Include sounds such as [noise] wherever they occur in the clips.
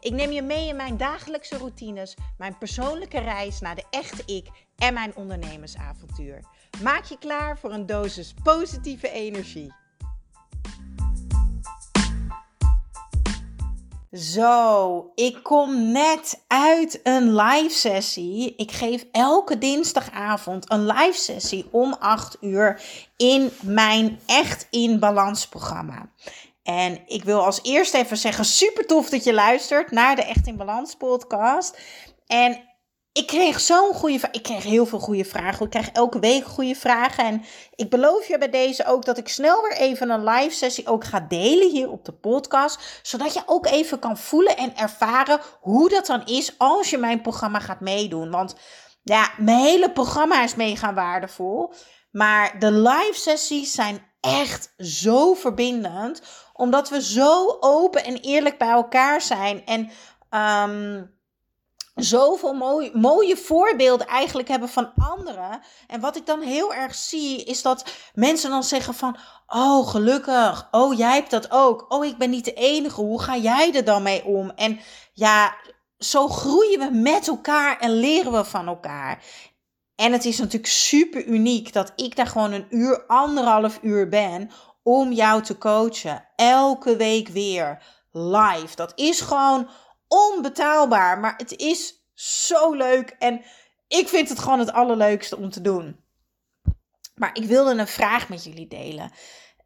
Ik neem je mee in mijn dagelijkse routines, mijn persoonlijke reis naar de echte ik en mijn ondernemersavontuur. Maak je klaar voor een dosis positieve energie. Zo, ik kom net uit een live sessie. Ik geef elke dinsdagavond een live sessie om 8 uur in mijn Echt in Balans programma. En ik wil als eerste even zeggen: super tof dat je luistert naar de Echt in Balans podcast. En ik kreeg zo'n goede. Ik kreeg heel veel goede vragen. Ik krijg elke week goede vragen. En ik beloof je bij deze ook dat ik snel weer even een live sessie ook ga delen hier op de podcast. Zodat je ook even kan voelen en ervaren hoe dat dan is als je mijn programma gaat meedoen. Want ja, mijn hele programma is mega waardevol. Maar de live sessies zijn echt zo verbindend. Omdat we zo open en eerlijk bij elkaar zijn. En um, zoveel mooie voorbeelden eigenlijk hebben van anderen. En wat ik dan heel erg zie, is dat mensen dan zeggen van... Oh, gelukkig. Oh, jij hebt dat ook. Oh, ik ben niet de enige. Hoe ga jij er dan mee om? En ja, zo groeien we met elkaar en leren we van elkaar. En het is natuurlijk super uniek dat ik daar gewoon een uur, anderhalf uur ben om jou te coachen. Elke week weer live. Dat is gewoon onbetaalbaar, maar het is zo leuk en ik vind het gewoon het allerleukste om te doen. Maar ik wilde een vraag met jullie delen.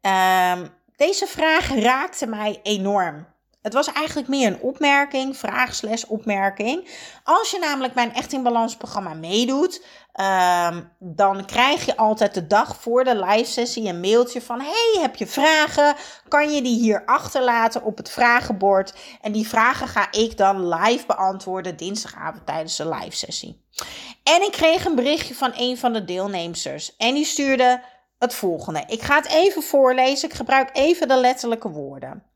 Um, deze vraag raakte mij enorm. Het was eigenlijk meer een opmerking, vraag slash opmerking. Als je namelijk mijn Echt in Balans programma meedoet, um, dan krijg je altijd de dag voor de live sessie een mailtje van: Hey, heb je vragen? Kan je die hier achterlaten op het vragenbord? En die vragen ga ik dan live beantwoorden dinsdagavond tijdens de live sessie. En ik kreeg een berichtje van een van de deelnemers en die stuurde het volgende. Ik ga het even voorlezen. Ik gebruik even de letterlijke woorden.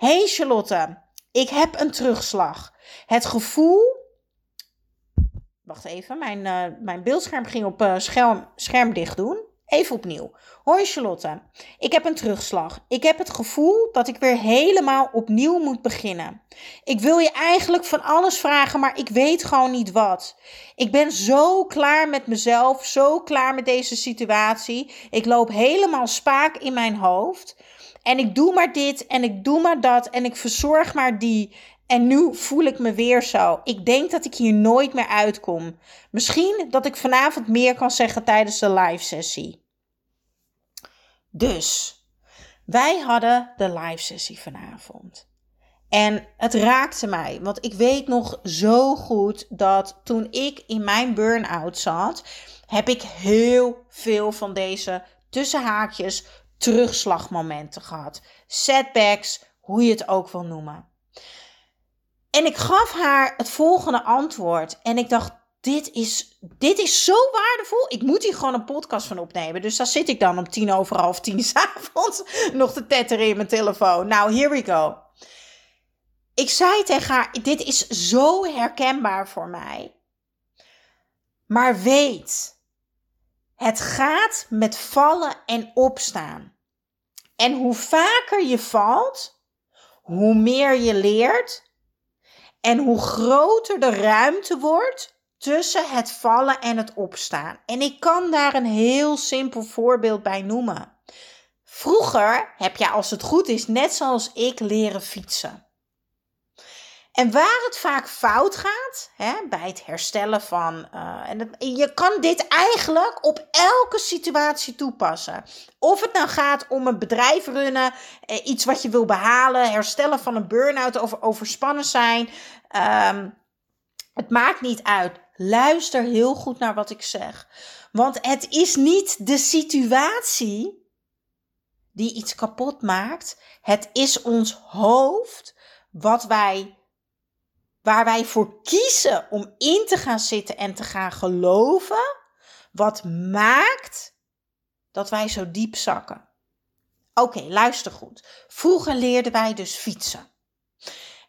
Hey Charlotte, ik heb een terugslag. Het gevoel. Wacht even, mijn, uh, mijn beeldscherm ging op uh, scherm, scherm dicht doen. Even opnieuw. Hoi Charlotte, ik heb een terugslag. Ik heb het gevoel dat ik weer helemaal opnieuw moet beginnen. Ik wil je eigenlijk van alles vragen, maar ik weet gewoon niet wat. Ik ben zo klaar met mezelf, zo klaar met deze situatie. Ik loop helemaal spaak in mijn hoofd. En ik doe maar dit en ik doe maar dat en ik verzorg maar die. En nu voel ik me weer zo. Ik denk dat ik hier nooit meer uitkom. Misschien dat ik vanavond meer kan zeggen tijdens de live sessie. Dus, wij hadden de live sessie vanavond. En het raakte mij, want ik weet nog zo goed dat toen ik in mijn burn-out zat, heb ik heel veel van deze tussenhaakjes terugslagmomenten gehad. Setbacks, hoe je het ook wil noemen. En ik gaf haar het volgende antwoord. En ik dacht, dit is, dit is zo waardevol. Ik moet hier gewoon een podcast van opnemen. Dus daar zit ik dan om tien over half tien [laughs] s'avonds nog te tetteren in mijn telefoon. Nou, here we go. Ik zei tegen haar, dit is zo herkenbaar voor mij. Maar weet, het gaat met vallen en opstaan. En hoe vaker je valt, hoe meer je leert en hoe groter de ruimte wordt tussen het vallen en het opstaan. En ik kan daar een heel simpel voorbeeld bij noemen. Vroeger heb je, als het goed is, net zoals ik, leren fietsen. En waar het vaak fout gaat, hè, bij het herstellen van. Uh, en je kan dit eigenlijk op elke situatie toepassen. Of het nou gaat om een bedrijf runnen, eh, iets wat je wil behalen, herstellen van een burn-out of overspannen zijn. Um, het maakt niet uit. Luister heel goed naar wat ik zeg. Want het is niet de situatie die iets kapot maakt. Het is ons hoofd wat wij waar wij voor kiezen om in te gaan zitten en te gaan geloven, Wat maakt dat wij zo diep zakken? Oké, luister goed. Vroeger leerden wij dus fietsen.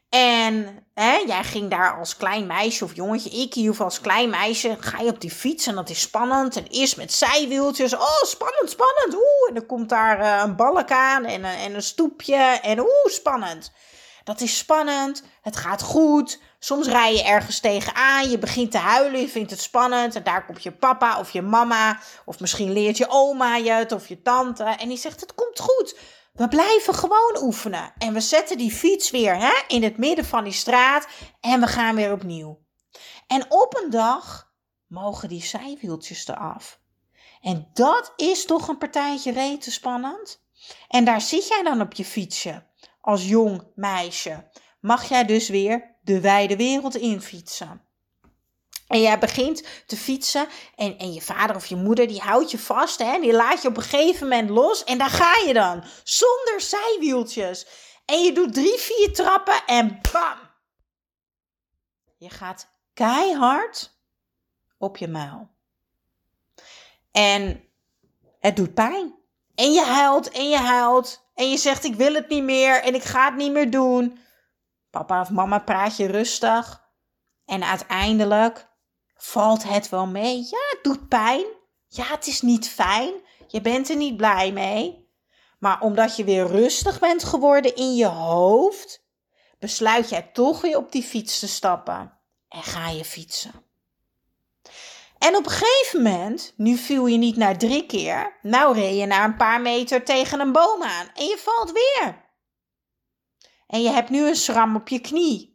En hè, jij ging daar als klein meisje of jongetje, ik in ieder als klein meisje, ga je op die fiets en dat is spannend. En eerst met zijwieltjes, oh spannend, spannend, oeh. En dan komt daar uh, een balk aan en, en een stoepje en oeh, spannend. Dat is spannend, het gaat goed. Soms rij je ergens tegenaan, je begint te huilen, je vindt het spannend. En daar komt je papa of je mama, of misschien leert je oma je het of je tante. En die zegt, het komt goed. We blijven gewoon oefenen. En we zetten die fiets weer hè, in het midden van die straat en we gaan weer opnieuw. En op een dag mogen die zijwieltjes eraf. En dat is toch een partijtje rete spannend? En daar zit jij dan op je fietsje als jong meisje. Mag jij dus weer de wijde wereld in fietsen? En jij begint te fietsen en, en je vader of je moeder die houdt je vast. Hè, die laat je op een gegeven moment los en daar ga je dan. Zonder zijwieltjes. En je doet drie, vier trappen en bam. Je gaat keihard op je muil. En het doet pijn. En je huilt en je huilt. En je zegt ik wil het niet meer en ik ga het niet meer doen. Papa of mama praat je rustig. En uiteindelijk Valt het wel mee? Ja, het doet pijn. Ja, het is niet fijn. Je bent er niet blij mee. Maar omdat je weer rustig bent geworden in je hoofd, besluit jij toch weer op die fiets te stappen en ga je fietsen. En op een gegeven moment, nu viel je niet naar drie keer, nou reed je na een paar meter tegen een boom aan en je valt weer. En je hebt nu een schram op je knie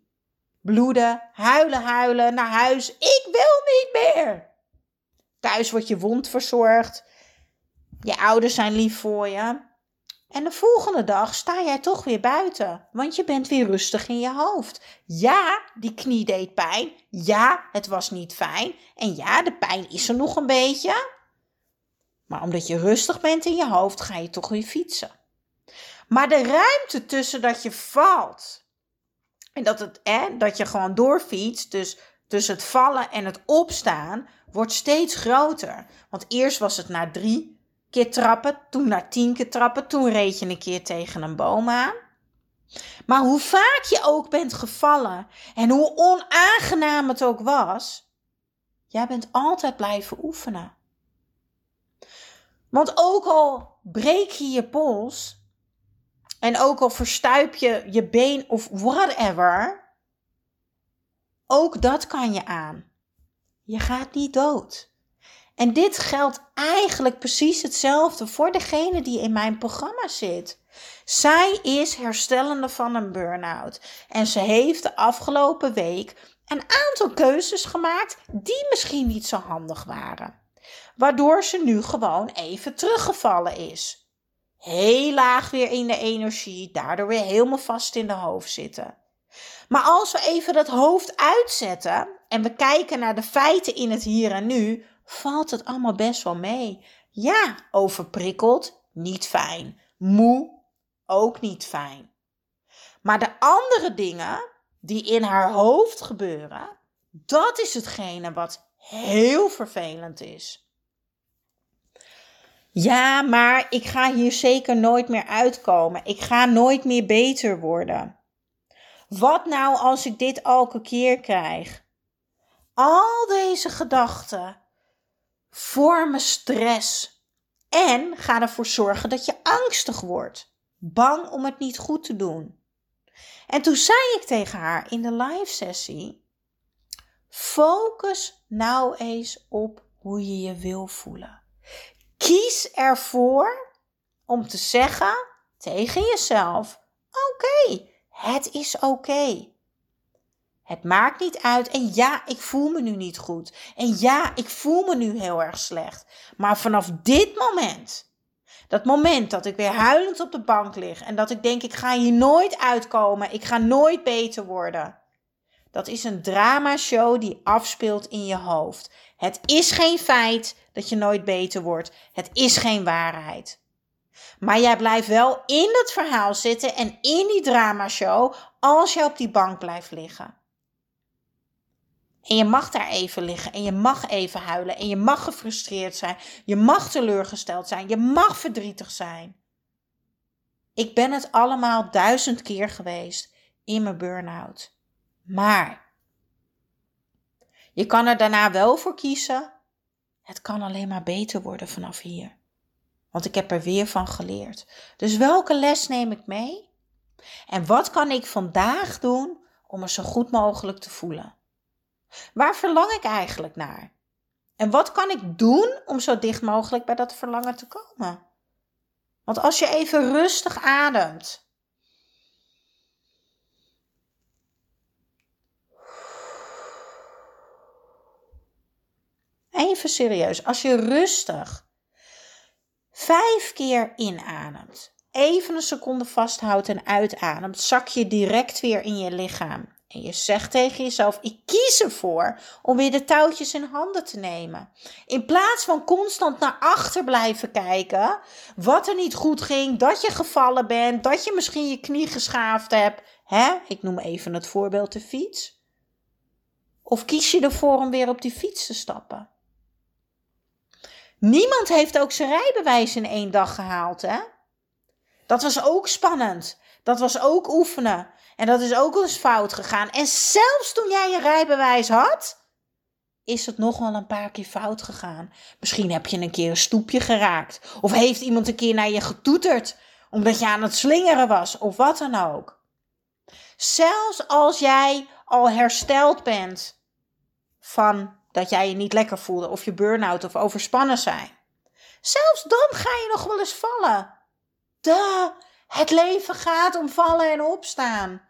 bloeden, huilen, huilen, naar huis. Ik wil niet meer. Thuis wordt je wond verzorgd. Je ouders zijn lief voor je. En de volgende dag sta jij toch weer buiten, want je bent weer rustig in je hoofd. Ja, die knie deed pijn. Ja, het was niet fijn. En ja, de pijn is er nog een beetje. Maar omdat je rustig bent in je hoofd, ga je toch weer fietsen. Maar de ruimte tussen dat je valt en dat, het, hè, dat je gewoon doorfietst, dus tussen het vallen en het opstaan, wordt steeds groter. Want eerst was het na drie keer trappen, toen na tien keer trappen, toen reed je een keer tegen een boom aan. Maar hoe vaak je ook bent gevallen en hoe onaangenaam het ook was, jij bent altijd blijven oefenen. Want ook al breek je je pols, en ook al verstuip je je been of whatever, ook dat kan je aan. Je gaat niet dood. En dit geldt eigenlijk precies hetzelfde voor degene die in mijn programma zit. Zij is herstellende van een burn-out. En ze heeft de afgelopen week een aantal keuzes gemaakt die misschien niet zo handig waren. Waardoor ze nu gewoon even teruggevallen is heel laag weer in de energie, daardoor weer helemaal vast in de hoofd zitten. Maar als we even dat hoofd uitzetten en we kijken naar de feiten in het hier en nu, valt het allemaal best wel mee. Ja, overprikkeld, niet fijn. Moe, ook niet fijn. Maar de andere dingen die in haar hoofd gebeuren, dat is hetgene wat heel vervelend is. Ja, maar ik ga hier zeker nooit meer uitkomen. Ik ga nooit meer beter worden. Wat nou als ik dit elke keer krijg? Al deze gedachten vormen stress en gaan ervoor zorgen dat je angstig wordt, bang om het niet goed te doen. En toen zei ik tegen haar in de live sessie: focus nou eens op hoe je je wil voelen. Kies ervoor om te zeggen tegen jezelf: Oké, het is oké. Het maakt niet uit. En ja, ik voel me nu niet goed. En ja, ik voel me nu heel erg slecht. Maar vanaf dit moment, dat moment dat ik weer huilend op de bank lig en dat ik denk: ik ga hier nooit uitkomen, ik ga nooit beter worden. Dat is een dramashow die afspeelt in je hoofd. Het is geen feit dat je nooit beter wordt. Het is geen waarheid. Maar jij blijft wel in dat verhaal zitten en in die dramashow als je op die bank blijft liggen. En je mag daar even liggen en je mag even huilen en je mag gefrustreerd zijn. Je mag teleurgesteld zijn. Je mag verdrietig zijn. Ik ben het allemaal duizend keer geweest in mijn burn-out. Maar je kan er daarna wel voor kiezen. Het kan alleen maar beter worden vanaf hier. Want ik heb er weer van geleerd. Dus welke les neem ik mee? En wat kan ik vandaag doen om me zo goed mogelijk te voelen? Waar verlang ik eigenlijk naar? En wat kan ik doen om zo dicht mogelijk bij dat verlangen te komen? Want als je even rustig ademt. Even serieus, als je rustig vijf keer inademt, even een seconde vasthoudt en uitademt, zak je direct weer in je lichaam. En je zegt tegen jezelf: Ik kies ervoor om weer de touwtjes in handen te nemen. In plaats van constant naar achter blijven kijken. Wat er niet goed ging, dat je gevallen bent, dat je misschien je knie geschaafd hebt. Hè? Ik noem even het voorbeeld de fiets. Of kies je ervoor om weer op die fiets te stappen? Niemand heeft ook zijn rijbewijs in één dag gehaald, hè? Dat was ook spannend. Dat was ook oefenen. En dat is ook eens fout gegaan. En zelfs toen jij je rijbewijs had, is het nog wel een paar keer fout gegaan. Misschien heb je een keer een stoepje geraakt. Of heeft iemand een keer naar je getoeterd omdat je aan het slingeren was. Of wat dan ook. Zelfs als jij al hersteld bent van dat jij je niet lekker voelde of je burn-out of overspannen zijn. Zelfs dan ga je nog wel eens vallen. Het leven gaat om vallen en opstaan.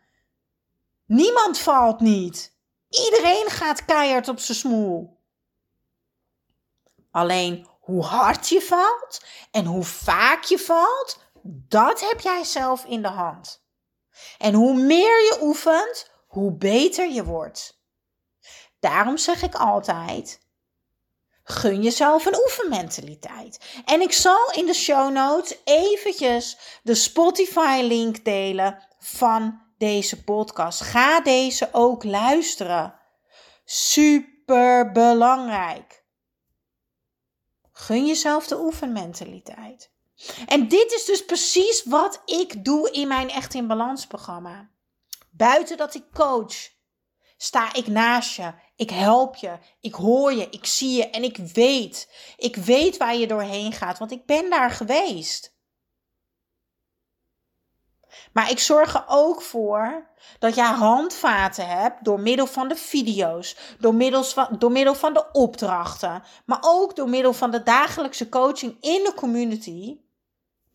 Niemand valt niet. Iedereen gaat keihard op zijn smoel. Alleen hoe hard je valt en hoe vaak je valt, dat heb jij zelf in de hand. En hoe meer je oefent, hoe beter je wordt. Daarom zeg ik altijd: gun jezelf een oefenmentaliteit. En ik zal in de show notes eventjes de Spotify-link delen van deze podcast. Ga deze ook luisteren. Super belangrijk. Gun jezelf de oefenmentaliteit. En dit is dus precies wat ik doe in mijn Echt in Balans programma. Buiten dat ik coach, sta ik naast je. Ik help je. Ik hoor je. Ik zie je. En ik weet. Ik weet waar je doorheen gaat, want ik ben daar geweest. Maar ik zorg er ook voor dat jij handvaten hebt door middel van de video's, door, van, door middel van de opdrachten, maar ook door middel van de dagelijkse coaching in de community.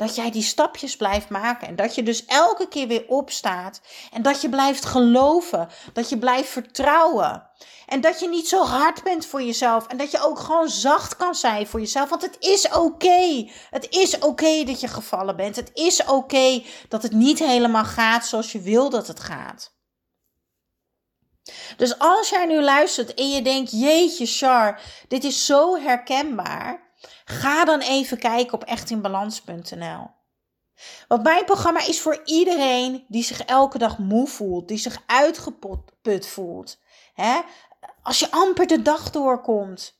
Dat jij die stapjes blijft maken en dat je dus elke keer weer opstaat en dat je blijft geloven, dat je blijft vertrouwen. En dat je niet zo hard bent voor jezelf. En dat je ook gewoon zacht kan zijn voor jezelf. Want het is oké. Het is oké dat je gevallen bent. Het is oké dat het niet helemaal gaat zoals je wil dat het gaat. Dus als jij nu luistert en je denkt: Jeetje, Char, dit is zo herkenbaar. Ga dan even kijken op echtinbalans.nl. Want mijn programma is voor iedereen die zich elke dag moe voelt, die zich uitgeput voelt. Hè? Als je amper de dag doorkomt.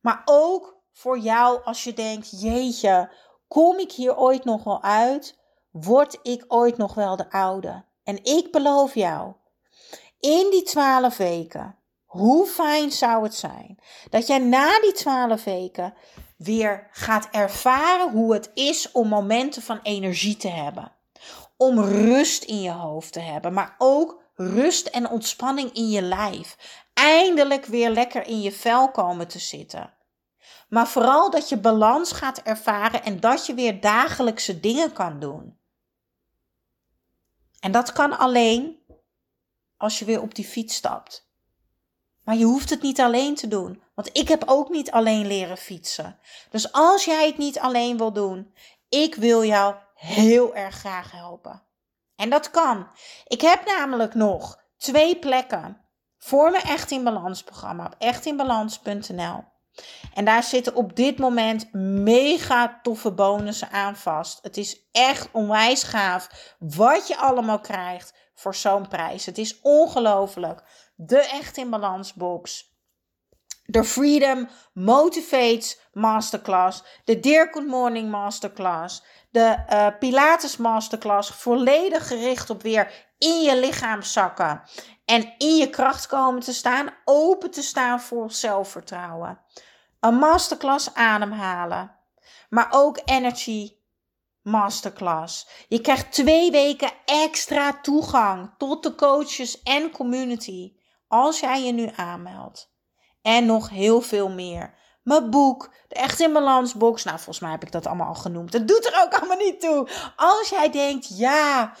Maar ook voor jou als je denkt: jeetje, kom ik hier ooit nog wel uit? Word ik ooit nog wel de oude? En ik beloof jou, in die twaalf weken, hoe fijn zou het zijn dat jij na die twaalf weken weer gaat ervaren hoe het is om momenten van energie te hebben. Om rust in je hoofd te hebben, maar ook rust en ontspanning in je lijf. Eindelijk weer lekker in je vel komen te zitten. Maar vooral dat je balans gaat ervaren en dat je weer dagelijkse dingen kan doen. En dat kan alleen als je weer op die fiets stapt. Maar je hoeft het niet alleen te doen, want ik heb ook niet alleen leren fietsen. Dus als jij het niet alleen wil doen, ik wil jou heel erg graag helpen. En dat kan. Ik heb namelijk nog twee plekken voor mijn Echt in Balans programma op echtinbalans.nl. En daar zitten op dit moment mega toffe bonussen aan vast. Het is echt onwijs gaaf wat je allemaal krijgt voor zo'n prijs. Het is ongelooflijk. De Echt in Balans box. De Freedom Motivates Masterclass. De Dear Good Morning Masterclass. De uh, Pilates Masterclass. Volledig gericht op weer in je lichaam zakken. En in je kracht komen te staan. Open te staan voor zelfvertrouwen. Een masterclass ademhalen. Maar ook energy masterclass. Je krijgt twee weken extra toegang tot de coaches en community. Als jij je nu aanmeldt. En nog heel veel meer. Mijn boek, de Echt in Balans box. Nou, volgens mij heb ik dat allemaal al genoemd. Dat doet er ook allemaal niet toe. Als jij denkt, ja,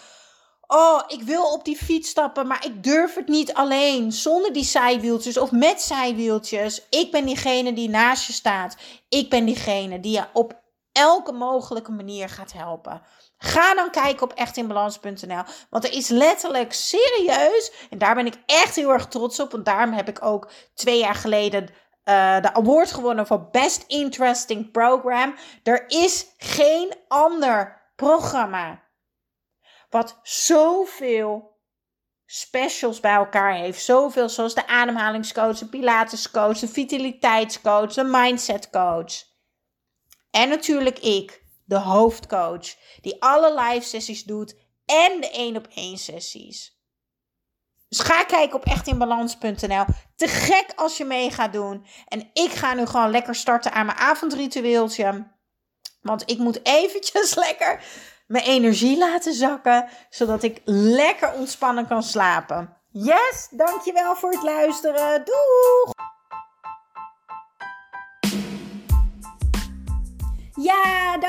oh, ik wil op die fiets stappen, maar ik durf het niet alleen. Zonder die zijwieltjes of met zijwieltjes. Ik ben diegene die naast je staat. Ik ben diegene die je op elke mogelijke manier gaat helpen. Ga dan kijken op echtinbalans.nl. Want er is letterlijk serieus, en daar ben ik echt heel erg trots op. Want daarom heb ik ook twee jaar geleden uh, de award gewonnen voor Best Interesting Program. Er is geen ander programma wat zoveel specials bij elkaar heeft. Zoveel zoals de ademhalingscoach, de pilatescoach, de vitaliteitscoach, de mindsetcoach. En natuurlijk ik de hoofdcoach, die alle live sessies doet en de één op één sessies. Dus ga kijken op echtinbalans.nl. Te gek als je mee gaat doen. En ik ga nu gewoon lekker starten aan mijn avondritueeltje. Want ik moet eventjes [laughs] lekker mijn energie laten zakken. Zodat ik lekker ontspannen kan slapen. Yes, dankjewel voor het luisteren. Doeg!